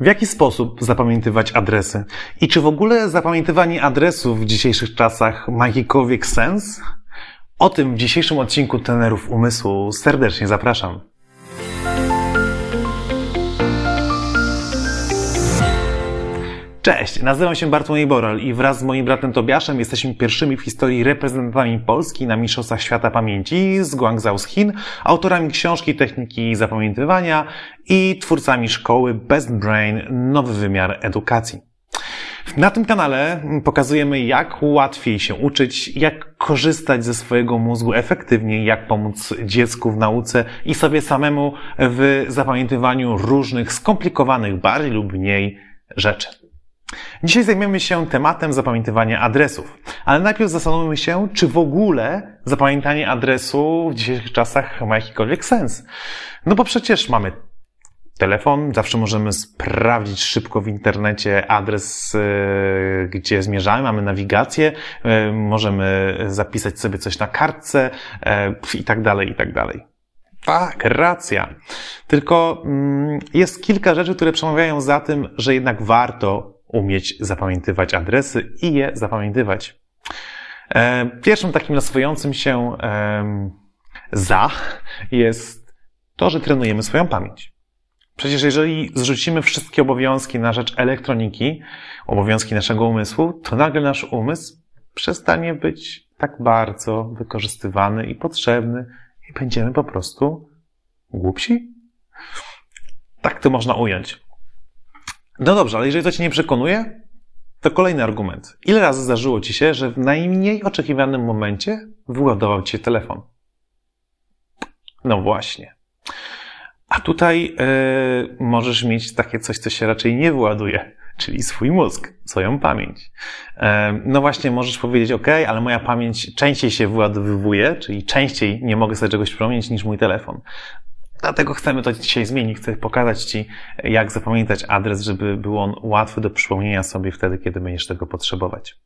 W jaki sposób zapamiętywać adresy? I czy w ogóle zapamiętywanie adresów w dzisiejszych czasach ma jakikolwiek sens? O tym w dzisiejszym odcinku Tenerów Umysłu serdecznie zapraszam. Cześć, nazywam się Bartłomiej Boral i wraz z moim bratem Tobiaszem jesteśmy pierwszymi w historii reprezentantami Polski na Mistrzostwach Świata Pamięci z Guangzhou z Chin, autorami książki Techniki Zapamiętywania i twórcami szkoły Best Brain Nowy Wymiar Edukacji. Na tym kanale pokazujemy, jak łatwiej się uczyć, jak korzystać ze swojego mózgu efektywniej, jak pomóc dziecku w nauce i sobie samemu w zapamiętywaniu różnych skomplikowanych, bardziej lub mniej rzeczy. Dzisiaj zajmiemy się tematem zapamiętywania adresów, ale najpierw zastanówmy się, czy w ogóle zapamiętanie adresu w dzisiejszych czasach ma jakikolwiek sens. No bo przecież mamy telefon, zawsze możemy sprawdzić szybko w internecie adres, e, gdzie zmierzamy, mamy nawigację, e, możemy zapisać sobie coś na kartce e, i tak dalej, i tak dalej. Tak, racja. Tylko mm, jest kilka rzeczy, które przemawiają za tym, że jednak warto umieć zapamiętywać adresy i je zapamiętywać. E, pierwszym takim nasuwającym się za jest to, że trenujemy swoją pamięć. Przecież jeżeli zrzucimy wszystkie obowiązki na rzecz elektroniki, obowiązki naszego umysłu, to nagle nasz umysł przestanie być tak bardzo wykorzystywany i potrzebny i będziemy po prostu głupsi. Tak to można ująć. No dobrze, ale jeżeli to Cię nie przekonuje, to kolejny argument. Ile razy zdarzyło Ci się, że w najmniej oczekiwanym momencie wyładował Ci telefon? No właśnie. A tutaj yy, możesz mieć takie coś, co się raczej nie wyładuje, czyli swój mózg, swoją pamięć. Yy, no właśnie, możesz powiedzieć, OK, ale moja pamięć częściej się wyładowywuje, czyli częściej nie mogę sobie czegoś przypomnieć niż mój telefon. Dlatego chcemy to dzisiaj zmienić. Chcę pokazać Ci, jak zapamiętać adres, żeby był on łatwy do przypomnienia sobie wtedy, kiedy będziesz tego potrzebować.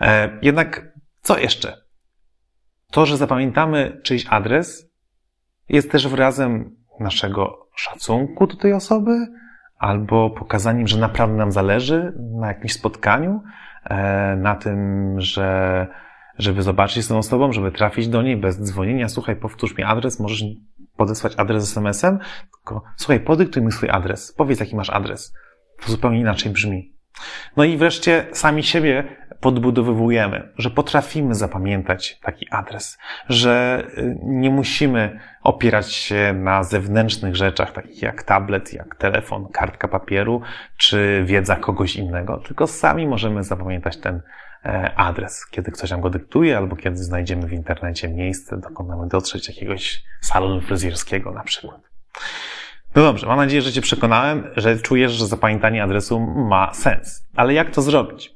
E, jednak co jeszcze? To, że zapamiętamy czyjś adres, jest też wyrazem naszego szacunku do tej osoby, albo pokazaniem, że naprawdę nam zależy na jakimś spotkaniu, e, na tym, że żeby zobaczyć z tą osobą, żeby trafić do niej bez dzwonienia. Słuchaj, powtórz mi adres, możesz podesłać adres SMS-em, tylko słuchaj, podyktuj mi swój adres, powiedz jaki masz adres. To zupełnie inaczej brzmi. No i wreszcie sami siebie podbudowywujemy, że potrafimy zapamiętać taki adres, że y, nie musimy opierać się na zewnętrznych rzeczach, takich jak tablet, jak telefon, kartka papieru, czy wiedza kogoś innego, tylko sami możemy zapamiętać ten E, adres, kiedy ktoś nam go dyktuje, albo kiedy znajdziemy w internecie miejsce, dokąd mamy dotrzeć, jakiegoś salonu fryzjerskiego na przykład. No dobrze, mam nadzieję, że Cię przekonałem, że czujesz, że zapamiętanie adresu ma sens. Ale jak to zrobić?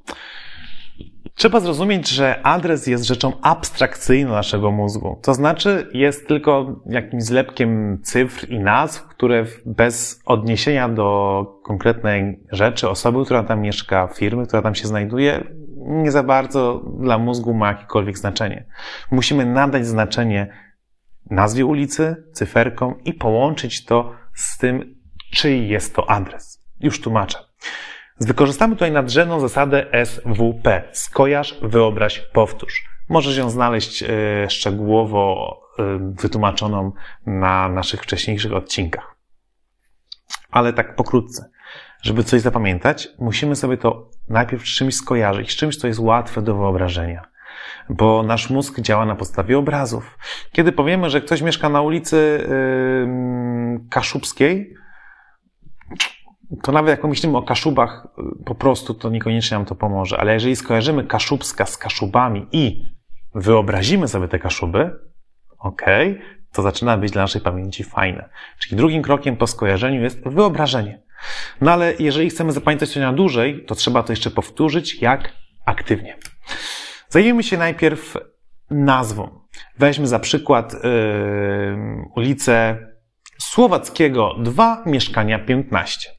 Trzeba zrozumieć, że adres jest rzeczą abstrakcyjną naszego mózgu. To znaczy, jest tylko jakimś zlepkiem cyfr i nazw, które bez odniesienia do konkretnej rzeczy, osoby, która tam mieszka, firmy, która tam się znajduje, nie za bardzo dla mózgu ma jakiekolwiek znaczenie. Musimy nadać znaczenie nazwie ulicy, cyferkom i połączyć to z tym, czyj jest to adres. Już tłumaczę. Wykorzystamy tutaj nadrzędną zasadę SWP. Skojarz, wyobraź, powtórz. Możesz ją znaleźć e, szczegółowo e, wytłumaczoną na naszych wcześniejszych odcinkach. Ale tak pokrótce. Żeby coś zapamiętać, musimy sobie to najpierw z czymś skojarzyć, z czymś, co jest łatwe do wyobrażenia. Bo nasz mózg działa na podstawie obrazów. Kiedy powiemy, że ktoś mieszka na ulicy yy, Kaszubskiej, to nawet jak pomyślimy o Kaszubach po prostu, to niekoniecznie nam to pomoże. Ale jeżeli skojarzymy Kaszubska z Kaszubami i wyobrazimy sobie te Kaszuby, ok, to zaczyna być dla naszej pamięci fajne. Czyli drugim krokiem po skojarzeniu jest wyobrażenie. No ale jeżeli chcemy zapamiętać coś na dłużej, to trzeba to jeszcze powtórzyć, jak aktywnie. Zajmiemy się najpierw nazwą. Weźmy za przykład yy, ulicę Słowackiego 2, mieszkania 15.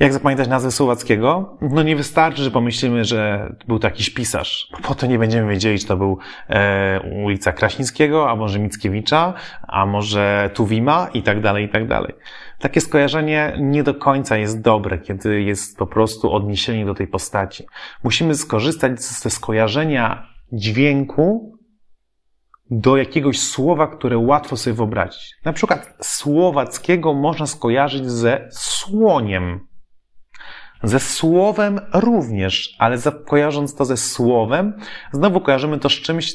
Jak zapamiętać nazwę Słowackiego? No nie wystarczy, że pomyślimy, że był to jakiś pisarz. Po to nie będziemy wiedzieli, czy to był e, ulica Krasińskiego, a może Mickiewicza, a może Tuwima i tak dalej, i tak dalej. Takie skojarzenie nie do końca jest dobre, kiedy jest po prostu odniesienie do tej postaci. Musimy skorzystać ze skojarzenia dźwięku do jakiegoś słowa, które łatwo sobie wyobrazić. Na przykład słowackiego można skojarzyć ze słoniem. Ze słowem również, ale kojarząc to ze słowem, znowu kojarzymy to z czymś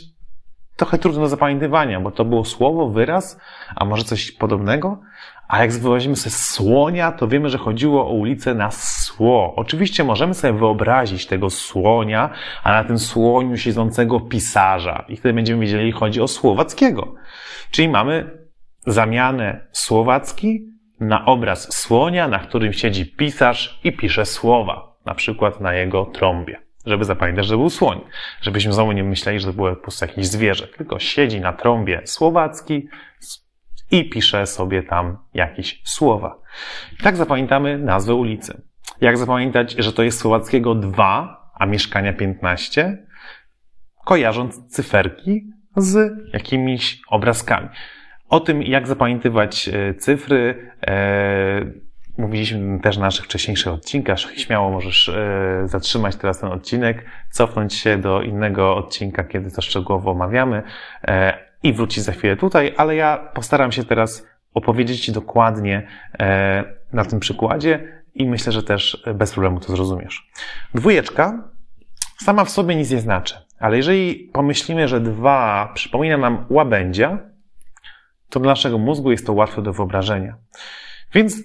trochę trudno do zapamiętywania, bo to było słowo, wyraz, a może coś podobnego. A jak wyrazimy sobie słonia, to wiemy, że chodziło o ulicę na sło. Oczywiście możemy sobie wyobrazić tego słonia, a na tym słoniu siedzącego pisarza. I wtedy będziemy wiedzieli, chodzi o słowackiego. Czyli mamy zamianę słowacki na obraz słonia, na którym siedzi pisarz i pisze słowa. Na przykład na jego trąbie. Żeby zapamiętać, że był słoń. Żebyśmy znowu nie myśleli, że to było po prostu jakieś zwierzę. Tylko siedzi na trąbie słowacki, i pisze sobie tam jakieś słowa. Tak zapamiętamy nazwę ulicy. Jak zapamiętać, że to jest Słowackiego 2, a mieszkania 15? Kojarząc cyferki z jakimiś obrazkami. O tym, jak zapamiętywać e, cyfry, e, mówiliśmy też na naszych wcześniejszych odcinkach. Śmiało możesz e, zatrzymać teraz ten odcinek, cofnąć się do innego odcinka, kiedy to szczegółowo omawiamy. I wrócić za chwilę tutaj, ale ja postaram się teraz opowiedzieć Ci dokładnie na tym przykładzie i myślę, że też bez problemu to zrozumiesz. Dwójeczka sama w sobie nic nie znaczy, ale jeżeli pomyślimy, że dwa przypomina nam łabędzia, to dla naszego mózgu jest to łatwe do wyobrażenia. Więc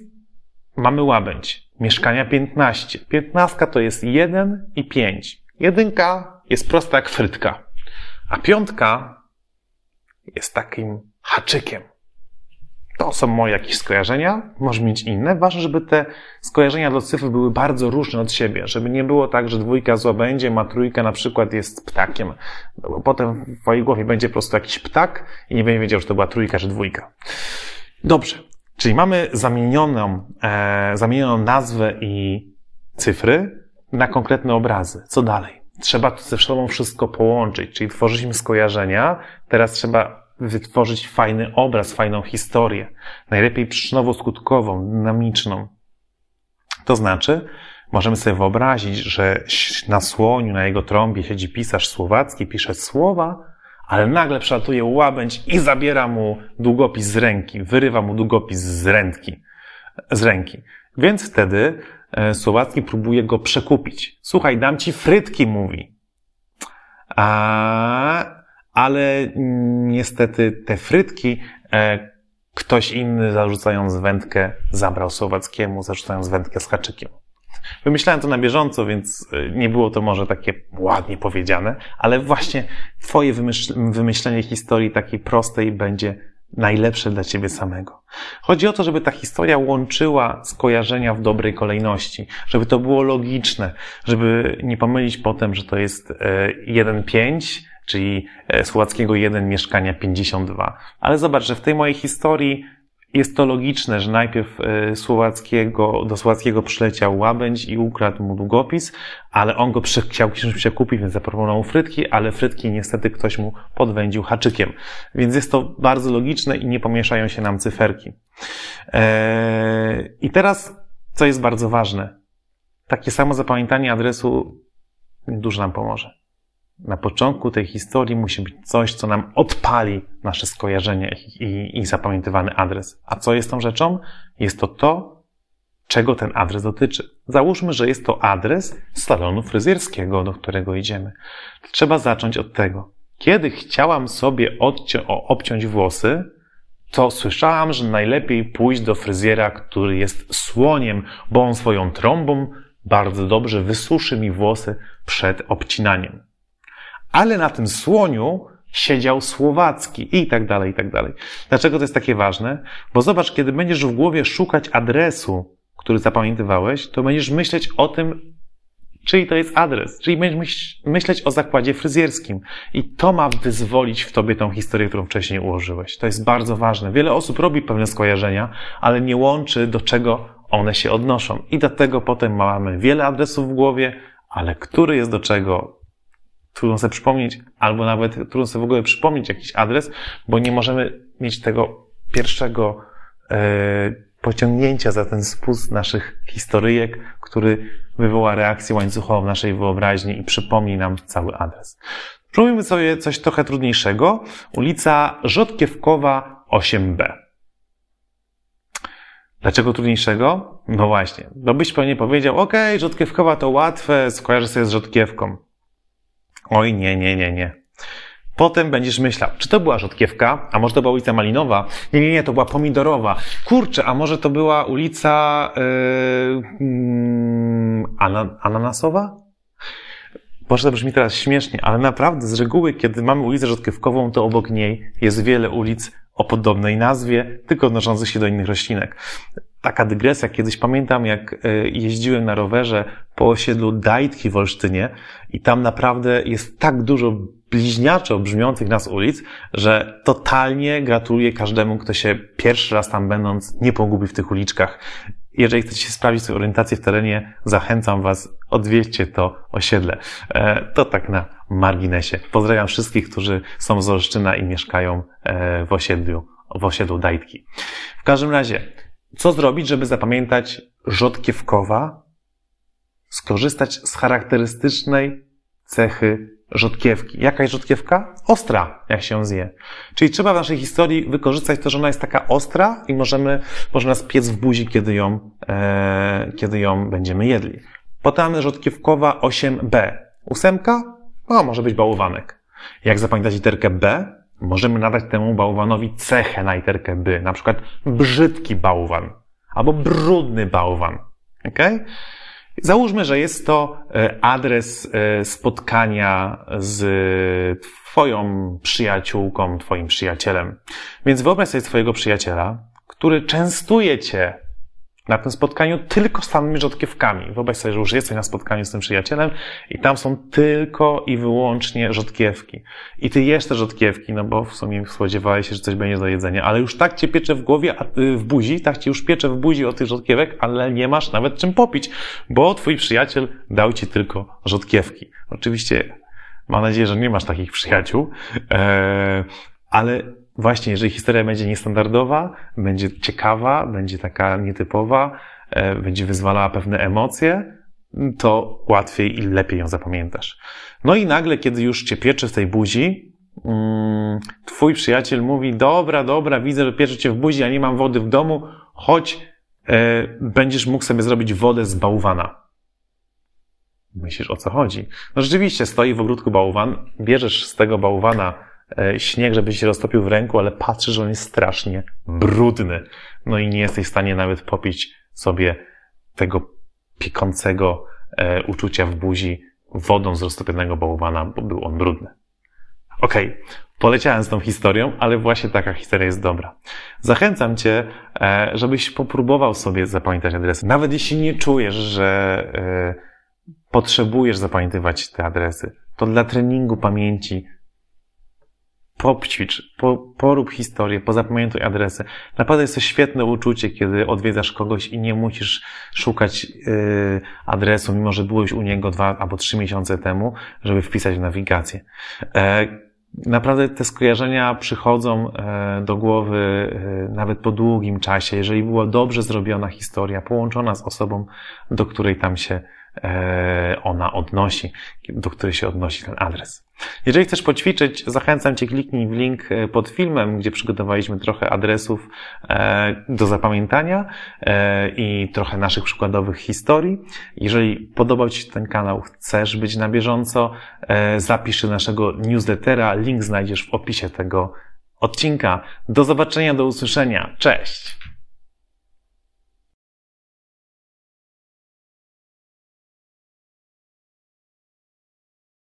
mamy łabędź. Mieszkania 15. 15 to jest 1 i 5. Jedynka jest prosta jak frytka, a piątka jest takim haczykiem. To są moje jakieś skojarzenia, może mieć inne. Ważne, żeby te skojarzenia do cyfr były bardzo różne od siebie, żeby nie było tak, że dwójka zła będzie, a trójka na przykład jest ptakiem. No bo potem w twojej głowie będzie po prostu jakiś ptak i nie będzie wiedział, czy to była trójka czy dwójka. Dobrze. Czyli mamy zamienioną, e, zamienioną nazwę i cyfry na konkretne obrazy. Co dalej? trzeba ze sobą wszystko połączyć, czyli tworzyliśmy skojarzenia, teraz trzeba wytworzyć fajny obraz, fajną historię, najlepiej przyczynowo-skutkową, dynamiczną. To znaczy, możemy sobie wyobrazić, że na słoniu, na jego trąbie siedzi pisarz słowacki, pisze słowa, ale nagle przelatuje łabędź i zabiera mu długopis z ręki, wyrywa mu długopis z ręki, z ręki. Więc wtedy E, Słowacki próbuje go przekupić. Słuchaj, dam ci frytki, mówi. A, ale niestety te frytki e, ktoś inny zarzucając wędkę zabrał Słowackiemu, zarzucając wędkę z haczykiem. Wymyślałem to na bieżąco, więc e, nie było to może takie ładnie powiedziane, ale właśnie twoje wymyślenie historii takiej prostej będzie najlepsze dla ciebie samego. Chodzi o to, żeby ta historia łączyła skojarzenia w dobrej kolejności, żeby to było logiczne, żeby nie pomylić potem, że to jest 1,5, e, czyli e, Słowackiego 1 mieszkania 52. Ale zobacz, że w tej mojej historii jest to logiczne, że najpierw e, Słowackiego, do Słowackiego przyleciał łabędź i ukradł mu długopis, ale on go przy, chciał czymś przekupić, więc zaproponował frytki, ale frytki niestety ktoś mu podwędził haczykiem. Więc jest to bardzo logiczne i nie pomieszają się nam cyferki. Eee, I teraz, co jest bardzo ważne. Takie samo zapamiętanie adresu dużo nam pomoże na początku tej historii musi być coś, co nam odpali nasze skojarzenie i, i zapamiętywany adres. A co jest tą rzeczą? Jest to to, czego ten adres dotyczy. Załóżmy, że jest to adres salonu fryzjerskiego, do którego idziemy. Trzeba zacząć od tego. Kiedy chciałam sobie odcią- obciąć włosy, to słyszałam, że najlepiej pójść do fryzjera, który jest słoniem, bo on swoją trąbą bardzo dobrze wysuszy mi włosy przed obcinaniem ale na tym słoniu siedział Słowacki i tak dalej, i tak dalej. Dlaczego to jest takie ważne? Bo zobacz, kiedy będziesz w głowie szukać adresu, który zapamiętywałeś, to będziesz myśleć o tym, czyj to jest adres, czyli będziesz myśleć o zakładzie fryzjerskim. I to ma wyzwolić w tobie tą historię, którą wcześniej ułożyłeś. To jest bardzo ważne. Wiele osób robi pewne skojarzenia, ale nie łączy, do czego one się odnoszą. I dlatego potem mamy wiele adresów w głowie, ale który jest do czego, trudno sobie przypomnieć, albo nawet trudno sobie w ogóle przypomnieć jakiś adres, bo nie możemy mieć tego pierwszego e, pociągnięcia za ten spust naszych historyjek, który wywoła reakcję łańcuchową naszej wyobraźni i przypomni nam cały adres. Spróbujmy sobie coś trochę trudniejszego. Ulica Rzodkiewkowa 8b. Dlaczego trudniejszego? No właśnie, bo byś pewnie powiedział, ok, Rzodkiewkowa to łatwe, skojarzę sobie z Rzodkiewką. Oj, nie, nie, nie, nie. Potem będziesz myślał, czy to była Rzodkiewka, a może to była ulica Malinowa? Nie, nie, nie, to była Pomidorowa. Kurczę, a może to była ulica yy, yy, Ananasowa? Może to brzmi teraz śmiesznie, ale naprawdę z reguły, kiedy mamy ulicę Rzodkiewkową, to obok niej jest wiele ulic o podobnej nazwie, tylko odnoszących się do innych roślinek. Taka dygresja. Kiedyś pamiętam, jak e, jeździłem na rowerze po osiedlu Dajtki w Olsztynie i tam naprawdę jest tak dużo bliźniaczo brzmiących nas ulic, że totalnie gratuluję każdemu, kto się pierwszy raz tam będąc nie pogubi w tych uliczkach. Jeżeli chcecie sprawdzić swoją orientację w terenie, zachęcam Was, odwiedźcie to osiedle. E, to tak na marginesie. Pozdrawiam wszystkich, którzy są z Olsztyna i mieszkają e, w osiedlu, w osiedlu Dajtki. W każdym razie, co zrobić, żeby zapamiętać Rzodkiewkowa? Skorzystać z charakterystycznej cechy rzodkiewki. Jaka jest rzodkiewka? Ostra, jak się zje. Czyli trzeba w naszej historii wykorzystać to, że ona jest taka ostra i możemy, może nas piec w buzi, kiedy ją, e, kiedy ją będziemy jedli. Potem rzodkiewkowa 8b. Ósemka? O, może być bałwanek. Jak zapamiętać literkę B? Możemy nadać temu bałwanowi cechę na literkę B. Na przykład brzydki bałwan. Albo brudny bałwan. Okay? Załóżmy, że jest to e, adres e, spotkania z Twoją przyjaciółką, Twoim przyjacielem. Więc wyobraź sobie Twojego przyjaciela, który częstuje Cię na tym spotkaniu tylko samymi rzodkiewkami. Wyobraź sobie, że już jesteś na spotkaniu z tym przyjacielem i tam są tylko i wyłącznie rzodkiewki. I ty jesz te rzodkiewki, no bo w sumie spodziewałeś się, że coś będzie do jedzenia, ale już tak cię piecze w głowie, y, w buzi, tak cię już piecze w buzi od tych rzodkiewek, ale nie masz nawet czym popić, bo twój przyjaciel dał ci tylko rzodkiewki. Oczywiście mam nadzieję, że nie masz takich przyjaciół, e, ale właśnie, jeżeli historia będzie niestandardowa, będzie ciekawa, będzie taka nietypowa, e, będzie wyzwalała pewne emocje, to łatwiej i lepiej ją zapamiętasz. No i nagle, kiedy już cię piecze w tej buzi, mm, twój przyjaciel mówi, dobra, dobra, widzę, że piecze cię w buzi, a nie mam wody w domu, chodź, e, będziesz mógł sobie zrobić wodę z bałwana. Myślisz, o co chodzi? No rzeczywiście, stoi w ogródku bałwan, bierzesz z tego bałwana śnieg, żeby się roztopił w ręku, ale patrzysz, że on jest strasznie brudny. No i nie jesteś w stanie nawet popić sobie tego piekącego e, uczucia w buzi wodą z roztopionego bałwana, bo był on brudny. Okej, okay. poleciałem z tą historią, ale właśnie taka historia jest dobra. Zachęcam Cię, e, żebyś popróbował sobie zapamiętać adresy. Nawet jeśli nie czujesz, że potrzebujesz zapamiętywać te adresy, to dla treningu pamięci poćwicz, po, porób historię, pozapamiętuj adresy. Naprawdę jest to świetne uczucie, kiedy odwiedzasz kogoś i nie musisz szukać yy, adresu, mimo że byłeś u niego dwa albo trzy miesiące temu, żeby wpisać w nawigację. E, naprawdę te skojarzenia przychodzą e, do głowy e, nawet po długim czasie, jeżeli była dobrze zrobiona historia, połączona z osobą, do której tam się ona odnosi, do której się odnosi ten adres. Jeżeli chcesz poćwiczyć, zachęcam Cię, kliknij w link e, pod filmem, gdzie przygotowaliśmy trochę adresów e, do zapamiętania i trochę naszych przykładowych historii. Jeżeli podobał Ci się ten kanał, chcesz być na bieżąco, zapisz się naszego newslettera, link znajdziesz w opisie tego odcinka. Do zobaczenia, do usłyszenia. Cześć!